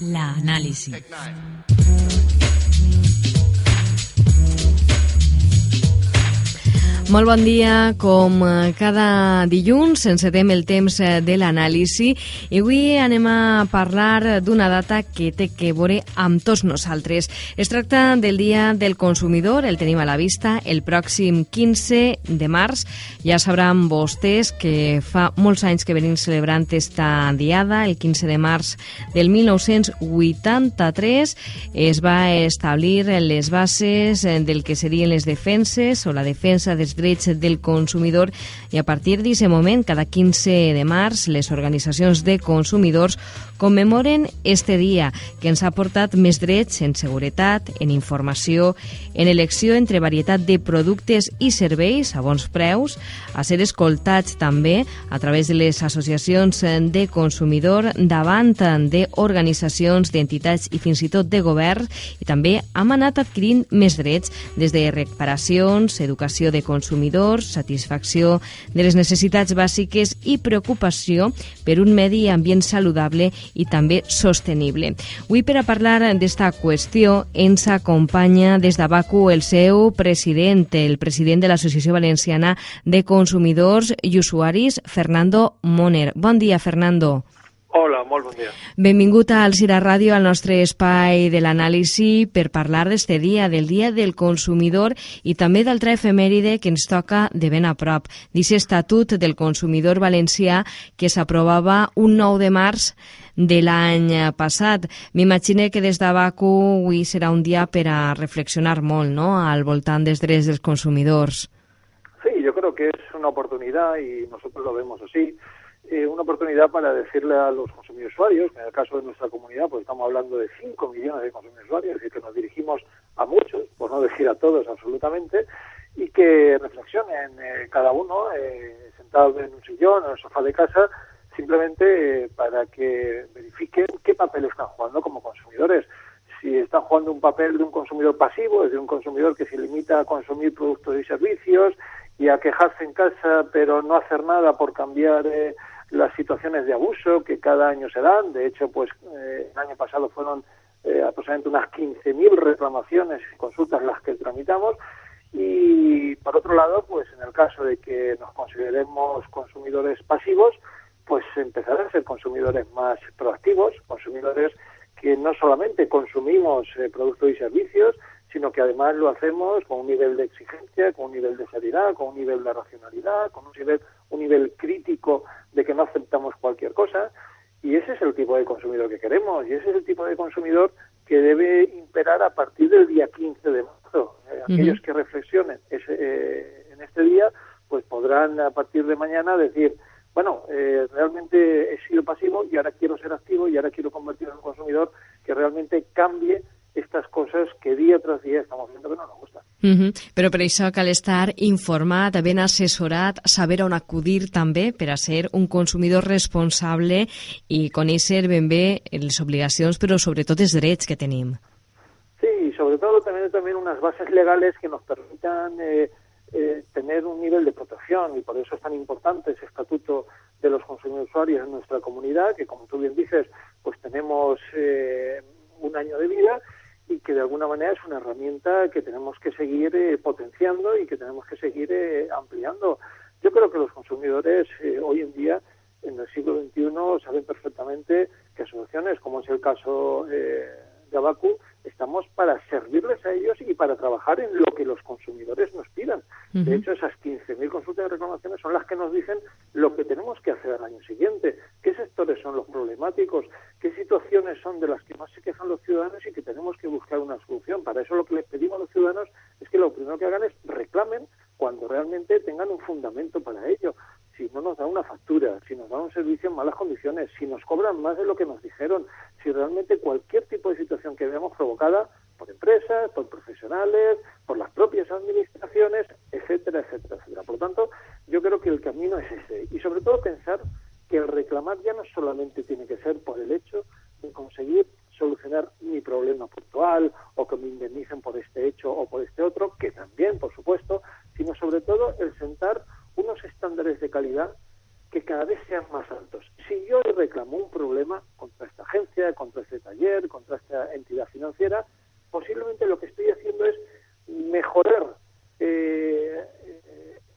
La análisis. Molt bon dia. Com eh, cada dilluns encetem el temps eh, de l'anàlisi i avui anem a parlar d'una data que té que veure amb tots nosaltres. Es tracta del Dia del Consumidor, el tenim a la vista, el pròxim 15 de març. Ja sabran vostès que fa molts anys que venim celebrant esta diada, el 15 de març del 1983 es va establir les bases eh, del que serien les defenses o la defensa dels drets del consumidor. I a partir d'aquest moment, cada 15 de març, les organitzacions de consumidors commemoren este dia que ens ha portat més drets en seguretat, en informació, en elecció entre varietat de productes i serveis a bons preus, a ser escoltats també a través de les associacions de consumidor davant d'organitzacions, d'entitats i fins i tot de govern i també hem anat adquirint més drets des de reparacions, educació de consumidors, satisfacció de les necessitats bàsiques i preocupació per un medi ambient saludable i també sostenible. Avui per a parlar d'esta qüestió ens acompanya des de Baku el seu president, el president de l'Associació Valenciana de Consumidors i Usuaris, Fernando Moner. Bon dia, Fernando. Hola, molt bon dia. Benvingut a Alcira Ràdio, al nostre espai de l'anàlisi per parlar d'este dia, del Dia del Consumidor i també d'altra efemèride que ens toca de ben a prop, d'aquest Estatut del Consumidor Valencià que s'aprovava un 9 de març de l'any passat. M'imagino que des de Baku avui serà un dia per a reflexionar molt no? al voltant dels drets dels consumidors. Sí, yo creo que es una oportunidad y nosotros lo vemos así. Eh, una oportunidad para decirle a los consumidores usuarios, en el caso de nuestra comunidad, pues estamos hablando de 5 millones de consumidores usuarios, decir, que nos dirigimos a muchos, por no decir a todos absolutamente, y que reflexionen eh, cada uno eh, sentado en un sillón o en el sofá de casa, simplemente eh, para que verifiquen qué papel están jugando como consumidores. Si están jugando un papel de un consumidor pasivo, es de un consumidor que se limita a consumir productos y servicios y a quejarse en casa, pero no hacer nada por cambiar eh, las situaciones de abuso que cada año se dan. De hecho, pues eh, el año pasado fueron eh, aproximadamente unas 15.000 reclamaciones y consultas las que tramitamos. Y por otro lado, pues en el caso de que nos consideremos consumidores pasivos, pues empezar a ser consumidores más proactivos, consumidores que no solamente consumimos eh, productos y servicios, sino que además lo hacemos con un nivel de exigencia, con un nivel de seriedad, con un nivel de racionalidad, con un nivel, un nivel crítico de que no aceptamos cualquier cosa. Y ese es el tipo de consumidor que queremos, y ese es el tipo de consumidor que debe imperar a partir del día 15 de marzo. Eh, aquellos que reflexionen ese, eh, en este día, pues podrán a partir de mañana decir, bueno, eh, realmente he sido pasivo y ahora quiero ser activo y ahora quiero convertirme en un consumidor que realmente cambie estas coses que dia tras dia estamos viendo que no nos gustan. Uh -huh. Però per això cal estar informat, ben assessorat, saber on acudir també per a ser un consumidor responsable i conèixer ben bé les obligacions, però sobretot els drets que tenim. Sí, y sobre todo también, también unas bases legales que nos permitan eh, eh, tener un nivel de protección y por eso es tan importante ese estatuto de los consumidores usuarios en nuestra comunidad, que como tú bien dices, pues tenemos eh, un año de vida y que de alguna manera es una herramienta que tenemos que seguir eh, potenciando y que tenemos que seguir eh, ampliando. Yo creo que los consumidores eh, hoy en día, en el siglo XXI, saben perfectamente que asociaciones, como es el caso de Abacu, estamos para servirles a ellos y para trabajar en lo que los consumidores nos pidan. Uh -huh. De hecho, esas 15.000 consultas de reclamaciones son las que nos dicen lo que tenemos que hacer al año siguiente, qué sectores son los problemáticos, qué situaciones son de las que más se quejan los ciudadanos y que tenemos que buscar una solución. Para eso lo que les pedimos a los ciudadanos es que lo primero que hagan es reclamen cuando realmente tengan un fundamento para ello. Si no nos dan una factura, si nos dan un servicio en malas condiciones, si nos cobran más de lo que nos dijeron, si realmente cualquier tipo de situación que veamos provocada por empresas, por profesionales, por las propias administraciones, etcétera, etcétera, etcétera. Por lo tanto, yo creo que el camino es ese. Y sobre todo pensar que el reclamar ya no solamente tiene que ser por el hecho de conseguir solucionar mi problema puntual o que me indemnicen por este hecho o por este otro, que también, por supuesto, sino sobre todo el sentar unos estándares de calidad que cada vez sean más altos. Si yo reclamo un problema contra esta agencia, contra este taller, contra esta entidad financiera, posiblemente lo que estoy haciendo es mejorar eh,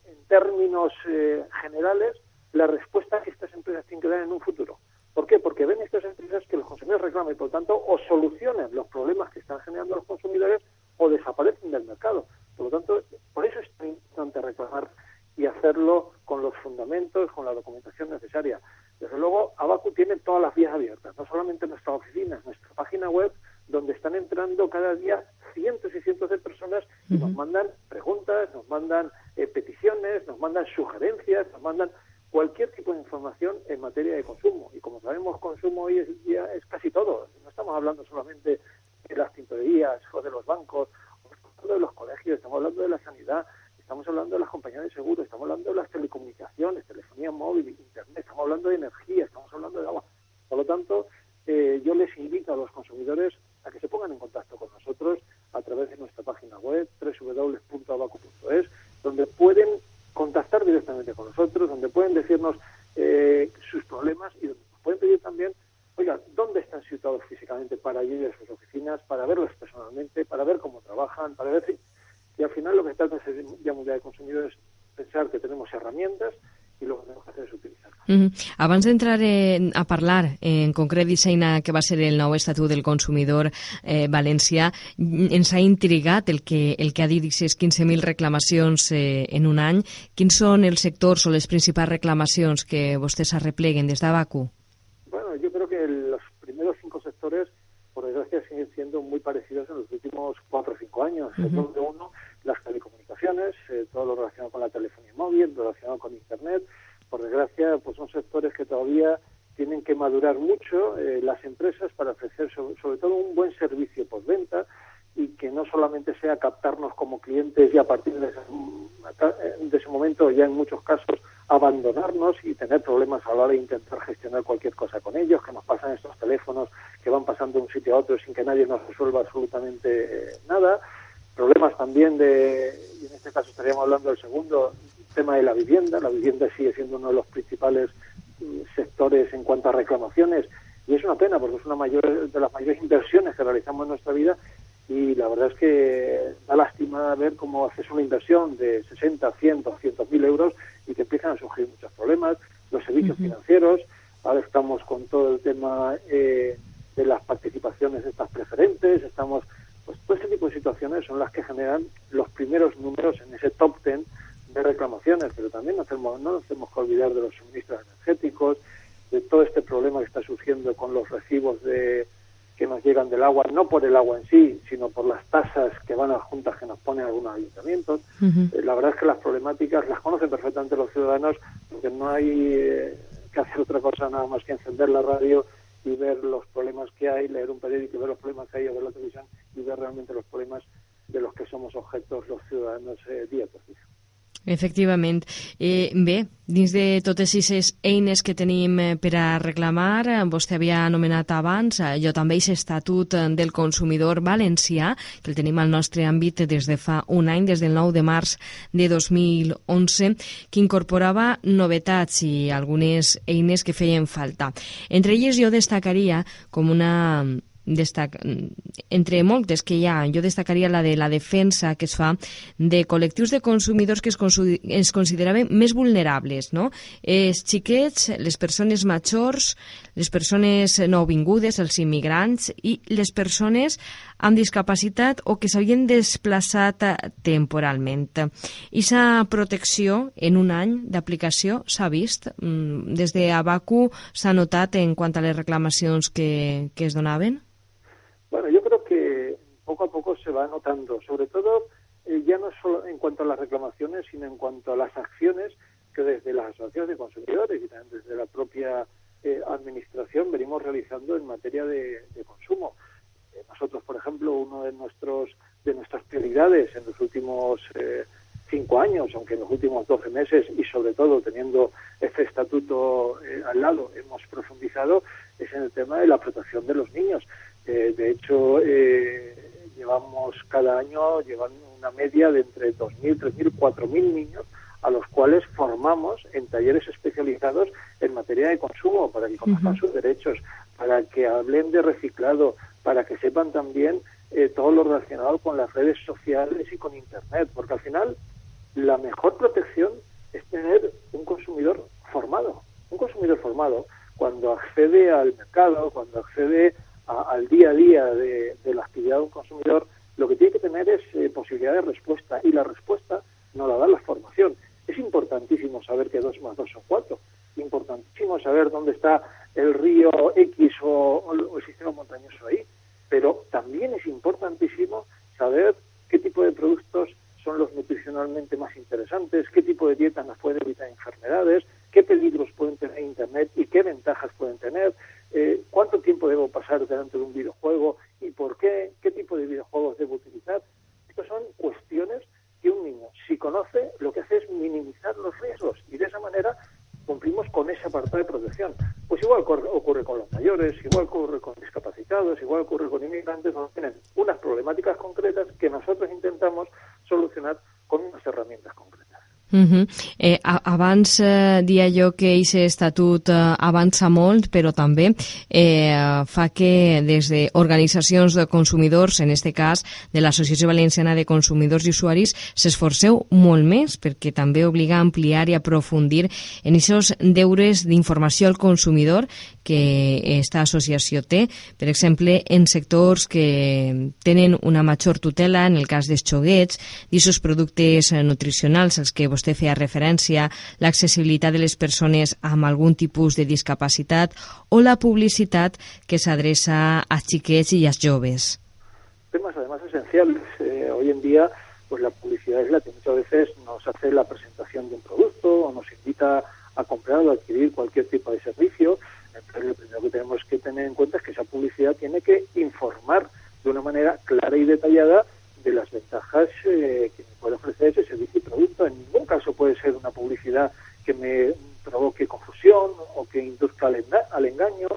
en términos eh, generales la respuesta que estas empresas tienen que dar en un futuro. ¿Por qué? Porque ven estas empresas que los consumidores reclaman y por tanto o solucionan los problemas que están generando los consumidores www.abaco.es, donde pueden contactar directamente con nosotros, donde pueden decirnos eh, sus problemas y donde pueden pedir también, oiga, ¿dónde están situados físicamente para ir a sus oficinas, para verlos personalmente, para ver cómo trabajan, para ver si... Y al final lo que trata es ya mundial de consumidores pensar que tenemos herramientas i el que tenemos que hacer es utilizar. Mm -hmm. Abans d'entrar eh, a parlar en concret d'Isseina, que va ser el nou Estatut del Consumidor eh, valencià, ens ha intrigat el que, el que ha dit aquestes 15.000 reclamacions eh, en un any. Quins són els sectors o les principals reclamacions que vostès arrepleguen des d'Abacu? Bueno, yo creo que los primeros cinco sectores, por desgracia, siguen siendo muy parecidos en los últimos cuatro o cinco años. Uh -huh. El uno, las telecomunicaciones, eh, todo lo relacionado con la telefonía móvil, relacionado con Internet. Por desgracia, pues son sectores que todavía tienen que madurar mucho eh, las empresas para ofrecer sobre, todo un buen servicio postventa y que no solamente sea captarnos como clientes y a partir de ese, de ese momento ya en muchos casos abandonarnos y tener problemas a la hora de intentar gestionar cualquier cosa con ellos, que nos pasan estos teléfonos que van pasando de un sitio a otro sin que nadie nos resuelva absolutamente eh, nada. Problemas también de, y en este caso estaríamos hablando del segundo, tema de la vivienda. La vivienda sigue siendo uno de los principales mm, sectores en cuanto a reclamaciones. Y es una pena porque es una mayor, de las mayores inversiones que realizamos en nuestra vida. Y la verdad es que da lástima ver cómo haces una inversión de 60, 100, 200 mil euros y que empiezan a surgir muchos problemas, los servicios financieros, ahora estamos con todo el tema eh, de las participaciones de estas preferentes, estamos pues todo este tipo de situaciones son las que generan los primeros números en ese top ten de reclamaciones, pero también no, tenemos, no nos tenemos que olvidar de los suministros energéticos, de todo este problema que está surgiendo con los recibos de que nos llegan del agua, no por el agua en sí, sino por las tasas que van a juntas que nos ponen algunos ayuntamientos. Eh, la verdad es que las problemáticas las conocen perfectamente los ciudadanos, porque no hay eh, que hacer otra cosa nada más que encender la radio y ver los problemas que hay, leer un periódico y ver los problemas que hay o ver la televisión y ver realmente los problemas de los que somos objetos los ciudadanos eh, día tras día. Efectivament. Eh, bé, dins de totes aquestes eines que tenim eh, per a reclamar, eh, vostè havia anomenat abans, eh, jo també aquest estatut del consumidor valencià, que el tenim al nostre àmbit des de fa un any, des del 9 de març de 2011, que incorporava novetats i algunes eines que feien falta. Entre elles jo destacaria com una destac... entre moltes que hi ha, jo destacaria la de la defensa que es fa de col·lectius de consumidors que es, es consideraven més vulnerables, no? Els xiquets, les persones majors, les persones nouvingudes, els immigrants i les persones amb discapacitat o que s'havien desplaçat temporalment. I sa protecció en un any d'aplicació s'ha vist. Mm, des de Abacu s'ha notat en quant a les reclamacions que, que es donaven? Poco a poco se va notando, sobre todo eh, ya no solo en cuanto a las reclamaciones, sino en cuanto a las acciones que desde las asociaciones de consumidores y también desde la propia eh, administración venimos realizando en materia de, consumo. Eh, nosotros, por ejemplo, uno de nuestros de nuestras prioridades en los últimos cinco años, aunque en los últimos doce meses y sobre todo teniendo este estatuto al lado hemos profundizado, es en el tema de la protección de los niños. Eh, de hecho, eh, llevamos cada año llevando una media de entre 2.000, 3.000, 4.000 niños a los cuales formamos en talleres especializados en materia de consumo, para que conozcan sus derechos, para que hablen de reciclado, para que sepan también eh, todo lo relacionado con las redes sociales y con Internet, porque al final la mejor protección es tener un consumidor formado. Un consumidor formado cuando accede al mercado, cuando accede al día a día de, la actividad de un consumidor, lo que tiene que tener es eh, posibilidad de respuesta y la respuesta no la da la formación. Es importantísimo saber que dos más dos son cuatro, importantísimo saber dónde está el río X o el sistema montañoso ahí, pero también es importantísimo saber qué tipo de productos son los nutricionalmente más interesantes, qué tipo de dieta nos puede evitar enfermedades, qué peligros pueden tener Internet y qué ventajas pueden tener, eh, cuánto tiempo debo pasar delante de un videojuego eh, abans eh, dia jo que aquest estatut eh, avança molt, però també eh, fa que des d'organitzacions de consumidors, en este cas de l'Associació Valenciana de Consumidors i Usuaris, s'esforceu molt més perquè també obliga a ampliar i aprofundir en aquests deures d'informació al consumidor que esta associació té, per exemple, en sectors que tenen una major tutela, en el cas dels xoguets, d'aquests productes nutricionals als que vostè feia referència, l'accessibilitat de les persones amb algun tipus de discapacitat o la publicitat que s'adreça a xiquets i a joves. Temas además esenciales. Eh, hoy en día pues la publicidad es la que muchas veces nos hace la presentación de un producto o nos invita a comprar o adquirir cualquier tipo de servicio. Entonces lo primero que tenemos que tener en cuenta es que esa publicidad tiene que informar de una manera clara y detallada de las ventajas eh, que me puede ofrecer ese servicio y producto. En ningún caso puede ser una publicidad que me provoque confusión o que induzca al, engaño.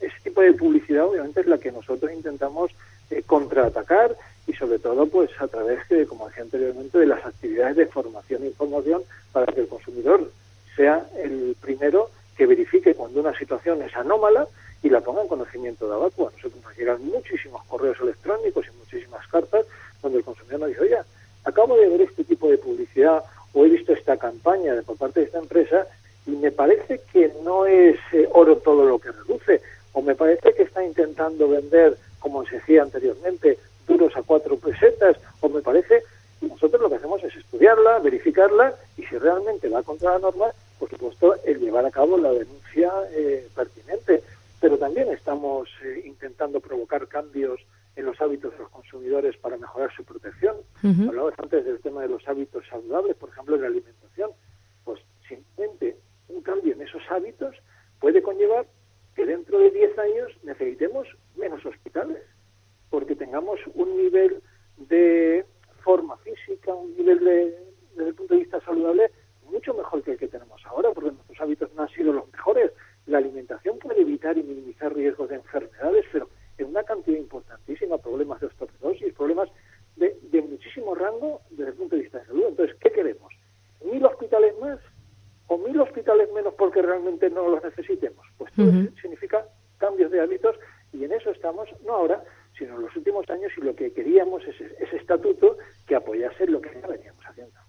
Ese tipo de publicidad obviamente es la que nosotros intentamos eh, contraatacar y sobre todo pues a través de, como decía anteriormente, de las actividades de formación e información para que el consumidor sea el primero que verifique cuando una situación es anómala y la ponga en conocimiento de Abacua. Nosotros nos llegan muchísimos correos electrónicos y muchísimas cartas donde el consumidor nos dice, oye, acabo de ver este tipo de publicidad o he visto esta campaña de, por parte de esta empresa y me parece que no es eh, oro todo lo que reduce, o me parece que está intentando vender, como se decía anteriormente, duros a cuatro pesetas, o me parece, y nosotros lo que hacemos es estudiarla, verificarla, y si realmente va contra la norma, por supuesto, el llevar a cabo la denuncia eh, pertinente. Pero también estamos eh, intentando provocar cambios en los hábitos de los consumidores para mejorar su protección. Uh Hablabas antes del tema de los hábitos saludables, por ejemplo, en la alimentación. Pues simplemente un cambio en esos hábitos puede conllevar que dentro de 10 años necesitemos de hábitos y en eso estamos, no ahora, sino en los últimos años y lo que queríamos es ese estatuto que apoyase lo que ya veníamos haciendo.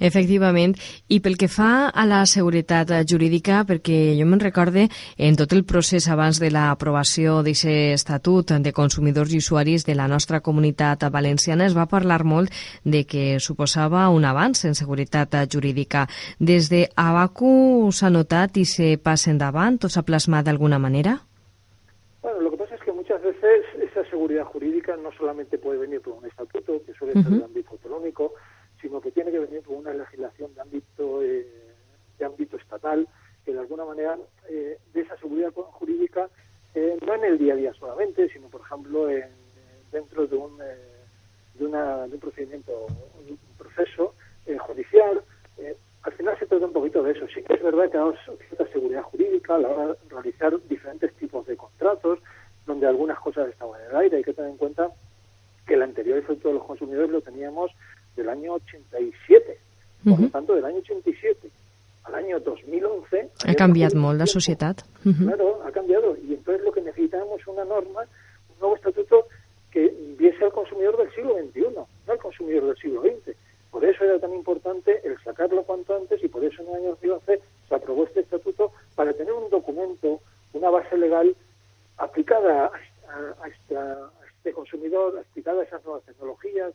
Efectivament, i pel que fa a la seguretat jurídica, perquè jo me'n recorde en tot el procés abans de l'aprovació d'aquest estatut de consumidors i usuaris de la nostra comunitat valenciana es va parlar molt de que suposava un avanç en seguretat jurídica. Des de Abacu s'ha notat i se passa endavant o s'ha plasmat d'alguna manera? Esa seguridad jurídica no solamente puede venir por un estatuto, que suele ser uh -huh. el ámbito autonómico, sino que tiene que venir con una legislación de ámbito eh, de ámbito estatal que de alguna manera eh, de esa seguridad jurídica eh, no en el día a día solamente, sino por ejemplo en, dentro de un de, una, de un procedimiento, un proceso judicial. al final se trata un poquito de eso. Sí que es verdad que hay cierta seguridad jurídica a la hora de realizar diferentes tipos de contratos, donde algunas cosas estaban en el aire. Hay que tener en cuenta que el anterior efecto de los consumidores lo teníamos del año 87. Por uh -huh. lo tanto, del año 87 al año 2011... Ha canviat molt la societat. Uh -huh. Claro, ha cambiado. Y entonces lo que necesitamos es una norma, un nuevo estatuto que viese al consumidor del siglo XXI, no al consumidor del siglo XX. Por eso era tan importante el sacarlo cuanto antes y por eso en el año 2011 se aprobó este estatuto para tener un documento, una base legal aplicada a, este consumidor, aplicada a esas nuevas tecnologías,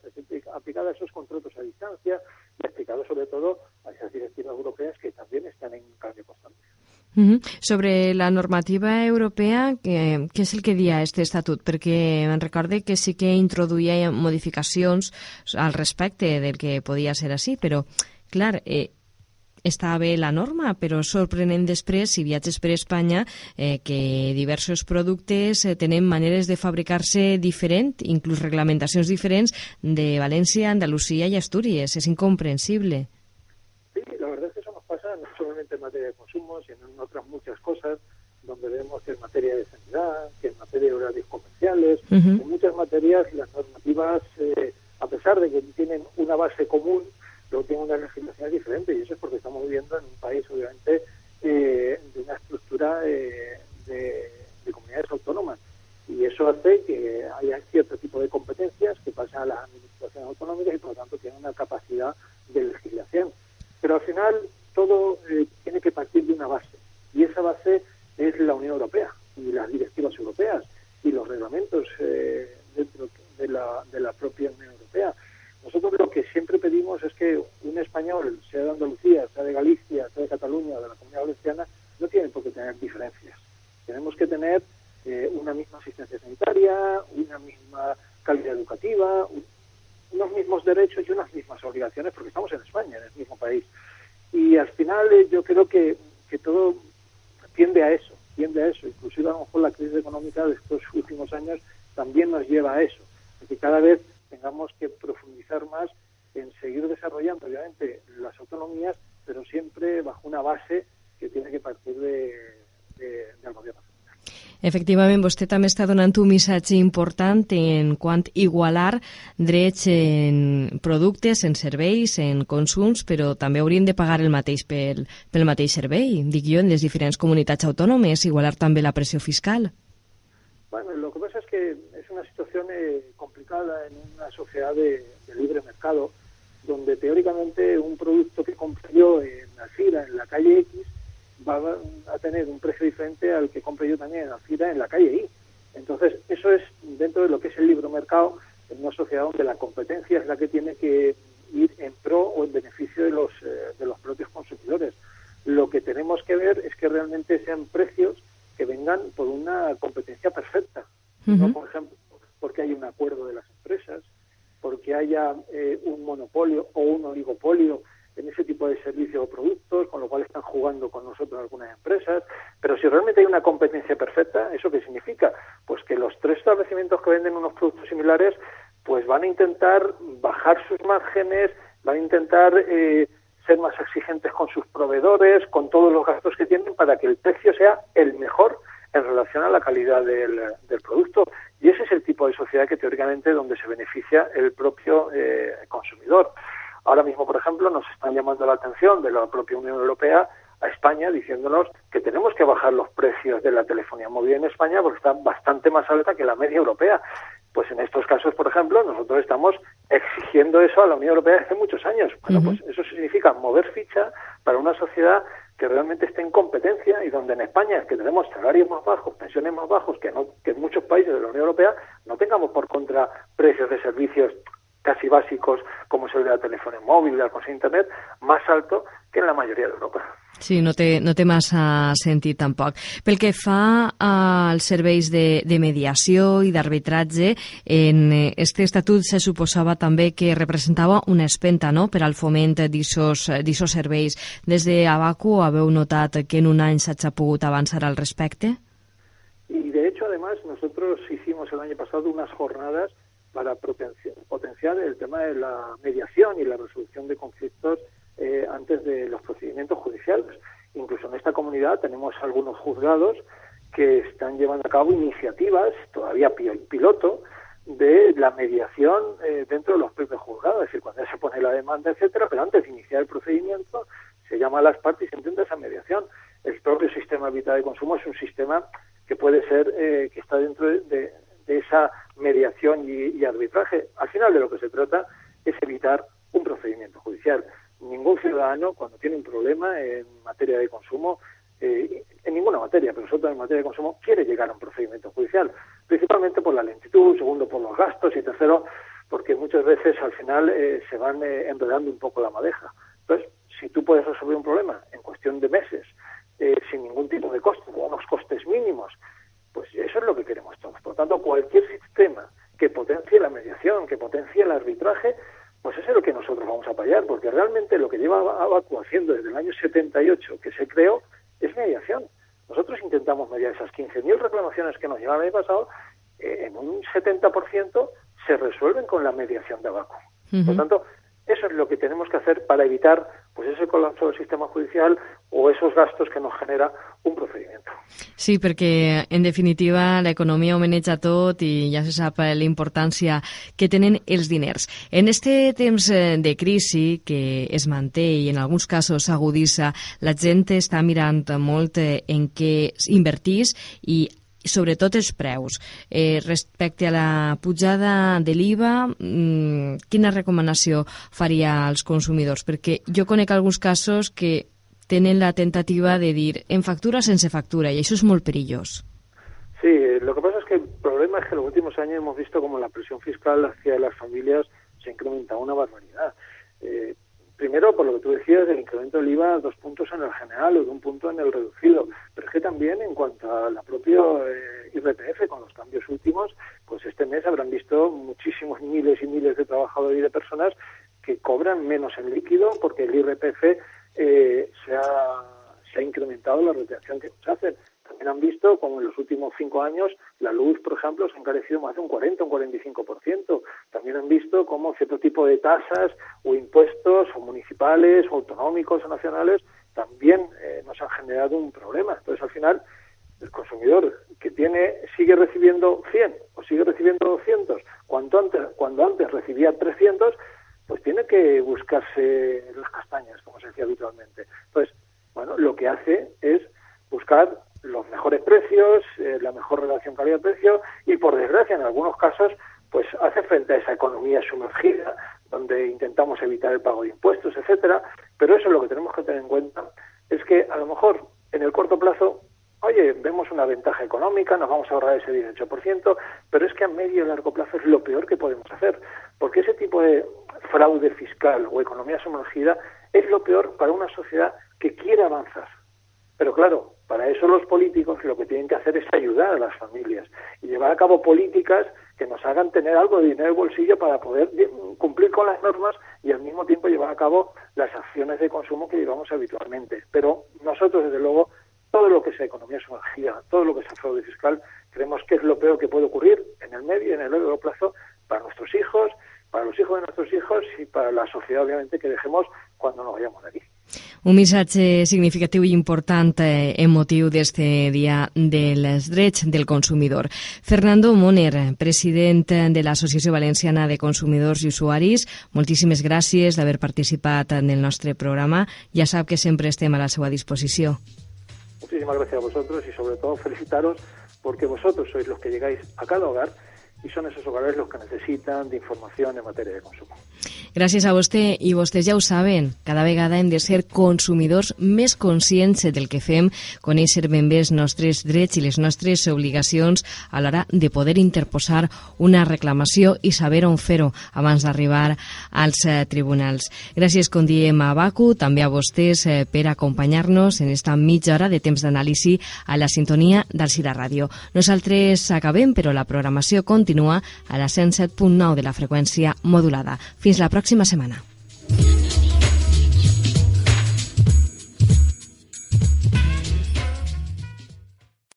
aplicada a esos contratos a distancia y aplicada sobre todo a esas directivas europeas que también están en cambio constante. Sobre la normativa europea, què, què és el que dia este estatut? Perquè em recorde que sí que introduïa modificacions al respecte del que podia ser així, però, clar, eh, està bé la norma, però sorprenent després, si viatges per Espanya, eh, que diversos productes eh, tenen maneres de fabricar-se diferent, inclús reglamentacions diferents de València, Andalusia i Astúries. És incomprensible. en materia de consumo, sino en otras muchas cosas, donde vemos que en materia de sanidad, que en materia de horarios comerciales, en muchas materias las normativas, eh, a pesar de que tienen una base común, luego tienen una legislación diferente y eso es porque estamos viviendo en un país, obviamente, eh, de una estructura eh, de, de comunidades autónomas. Y eso hace que haya cierto tipo de competencias que pasan a las administraciones autonómicas y por lo tanto tienen una capacidad de legislación. Pero al final todo eh, tiene que partir de una base, y esa base es la Unión Europea y las directivas europeas y los reglamentos eh, dentro de la, de la propia Unión Europea. Nosotros lo que siempre pedimos es que un español, sea de Andalucía, sea de Galicia, sea de Cataluña, de la Comunidad Valenciana, no tiene por qué tener diferencias. Tenemos que tener eh, una misma asistencia sanitaria, una misma unos mismos derechos y unas mismas obligaciones, porque estamos en España, en el mismo país. Y al final eh, yo creo que, que todo tiende a eso, tiende a eso. Inclusive a lo mejor la crisis económica de estos últimos años también nos lleva a eso, que cada vez tengamos que profundizar más en seguir desarrollando, obviamente, las autonomías, pero siempre bajo una base que tiene que partir de, de, del gobierno. Efectivament, vostè també està donant un missatge important en quant igualar drets en productes, en serveis, en consums, però també haurien de pagar el mateix pel, pel mateix servei, dic jo, en les diferents comunitats autònomes, igualar també la pressió fiscal. Bueno, lo que pasa es que es una situación eh, complicada en una sociedad de, de libre mercado, donde teóricamente un producto que compro yo en la fila, en la calle X, va a tener un precio diferente al que compre yo también en la fila en la calle Y. Entonces, eso es dentro de lo que es el libro mercado, en una sociedad donde la competencia es la que tiene que ir en pro o en beneficio de los, eh, de los propios consumidores. Lo que tenemos que ver es que realmente sean precios que vengan por una competencia perfecta, no por ejemplo porque hay un acuerdo de las empresas, porque haya eh, un monopolio o un oligopolio en ese tipo de servicios o productos, con lo cual están jugando con nosotros algunas empresas. Pero si realmente hay una competencia perfecta, ¿eso qué significa? Pues que los tres establecimientos que venden unos productos similares, pues van a intentar bajar sus márgenes, van a intentar eh, ser más exigentes con sus proveedores, con todos los gastos que tienen, para que el precio sea el mejor en relación a la calidad del, del producto. Y ese es el tipo de sociedad que teóricamente donde se beneficia el propio eh, consumidor. Ahora mismo, por ejemplo, nos están llamando la atención de la propia Unión Europea a España diciéndonos que tenemos que bajar los precios de la telefonía móvil en España porque está bastante más alta que la media europea. Pues en estos casos, por ejemplo, nosotros estamos exigiendo eso a la Unión Europea hace muchos años. Bueno, pues eso significa mover ficha para una sociedad que realmente esté en competencia y donde en España, que tenemos salarios más bajos, pensiones más bajos que, no, que en muchos países de la Unión Europea, no tengamos por contra precios de servicios casi básicos como es el de la telefonía móvil, del consejo internet, más alto que en la majoria d'Europa. Sí, no té, no té massa sentit tampoc. Pel que fa als serveis de, de mediació i d'arbitratge, en este estatut se suposava també que representava una espenta no?, per al foment d'aquests serveis. Des de Abacu haveu notat que en un any s'ha pogut avançar al respecte? Y de hecho, además, nosotros hicimos el año pasado unas jornadas para potenciar el tema de la mediación y la resolución de conflictos eh, antes de los procedimientos judiciales. Incluso en esta comunidad tenemos algunos juzgados que están llevando a cabo iniciativas, todavía piloto, de la mediación eh, dentro de los propios juzgados, es decir, cuando ya se pone la demanda, etcétera, pero antes de iniciar el procedimiento se llama a las partes y se intenta esa mediación. El propio sistema vital de consumo es un sistema que puede ser, eh, que está dentro de, de esa mediación y, arbitraje. Al final de lo que se trata es evitar un procedimiento judicial. ningún ciudadano cuando tiene un problema en materia de consumo, eh, en ninguna materia, pero sobre todo en materia de consumo, quiere llegar a un procedimiento judicial, principalmente por la lentitud, segundo por los gastos y tercero porque muchas veces al final eh, se van eh, enredando un poco la madeja. Entonces, si tú puedes resolver un problema en cuestión de meses, eh, sin ningún tipo de coste, con unos costes mínimos, pues eso es lo que queremos todos. Por tanto, cualquier sistema que potencie la mediación, que potencie el arbitraje, pues eso es lo que nosotros vamos a apoyar, porque realmente lo que lleva Abacu haciendo desde el año 78 que se creó es mediación. Nosotros intentamos mediar esas 15.000 reclamaciones que nos llevan el año pasado, en un 70% se resuelven con la mediación de Abacu. Por lo tanto, eso es lo que tenemos que hacer para evitar pues ese colapso del sistema judicial o esos gastos que nos genera un procedimiento. Sí, perquè en definitiva l'economia ho maneja tot i ja se sap la importància que tenen els diners. En este temps eh, de crisi que es manté i en alguns casos s'agudissa, la gent està mirant molt eh, en què invertís i sobretot els preus. Eh, respecte a la pujada de l'IVA, mmm, quina recomanació faria als consumidors? Perquè jo conec alguns casos que tenen la tentativa de dir en factura sense factura i això és molt perillós. Sí, lo que pasa es que el problema es que en los últimos años hemos visto como la presión fiscal hacia las familias se ha incrementado una barbaridad. Eh, Primero, por lo que tú decías, el incremento del IVA, dos puntos en el general o de un punto en el reducido. Pero es que también en cuanto a la propia eh, IRPF, con los cambios últimos, pues este mes habrán visto muchísimos miles y miles de trabajadores y de personas que cobran menos en líquido porque el IRPF eh, se, ha, se ha incrementado la retención que nos hacen. También han visto como en los últimos cinco años la luz, por ejemplo, se ha encarecido más de un 40, un 45%. También han visto cómo cierto tipo de tasas o impuestos, o municipales, o autonómicos, o nacionales, también eh, nos han generado un problema. Entonces, al final, el consumidor que tiene sigue recibiendo 100 o sigue recibiendo 200, cuando antes, cuando antes recibía 300, pues tiene que buscarse las castañas, como se decía habitualmente. Entonces, bueno, lo que hace es buscar los mejores precios, eh, la mejor relación calidad-precio y, por desgracia, en algunos casos, pues hace frente a esa economía sumergida, donde intentamos evitar el pago de impuestos, etcétera. Pero eso es lo que tenemos que tener en cuenta, es que a lo mejor en el corto plazo, oye, vemos una ventaja económica, nos vamos a ahorrar ese 18%, pero es que a medio y largo plazo es lo peor que podemos hacer, porque ese tipo de fraude fiscal o economía sumergida es lo peor para una sociedad que quiere avanzar. Pero claro, para eso los políticos lo que tienen que hacer es ayudar a las familias y llevar a cabo políticas que nos hagan tener algo de dinero en el bolsillo para poder cumplir con las normas y al mismo tiempo llevar a cabo las acciones de consumo que llevamos habitualmente. Pero nosotros, desde luego, todo lo que sea economía sumergida, todo lo que sea fraude fiscal, creemos que es lo peor que puede ocurrir en el medio y en el largo plazo para nuestros hijos, para los hijos de nuestros hijos y para la sociedad, obviamente, que dejemos cuando nos vayamos de aquí. Un missatge significatiu i important eh, en motiu d'este Dia dels Drets del Consumidor. Fernando Moner, president de l'Associació Valenciana de Consumidors i Usuaris, moltíssimes gràcies d'haver participat en el nostre programa. Ja sap que sempre estem a la seva disposició. Muchísimas gracias a vosotros y sobre todo felicitaros porque vosotros sois los que llegáis a cada hogar y son esos hogares los que necesitan de información en materia de consumo. Gràcies a vostè i vostès ja ho saben, cada vegada hem de ser consumidors més conscients del que fem, conèixer ben bé els nostres drets i les nostres obligacions a l'hora de poder interposar una reclamació i saber on fer-ho abans d'arribar als eh, tribunals. Gràcies, com diem, a Bacu, també a vostès eh, per acompanyar-nos en esta mitja hora de temps d'anàlisi a la sintonia d'Alcira Ràdio. Nosaltres acabem, però la programació continua a la 107.9 de la freqüència modulada. Fins la pròxima próxima semana.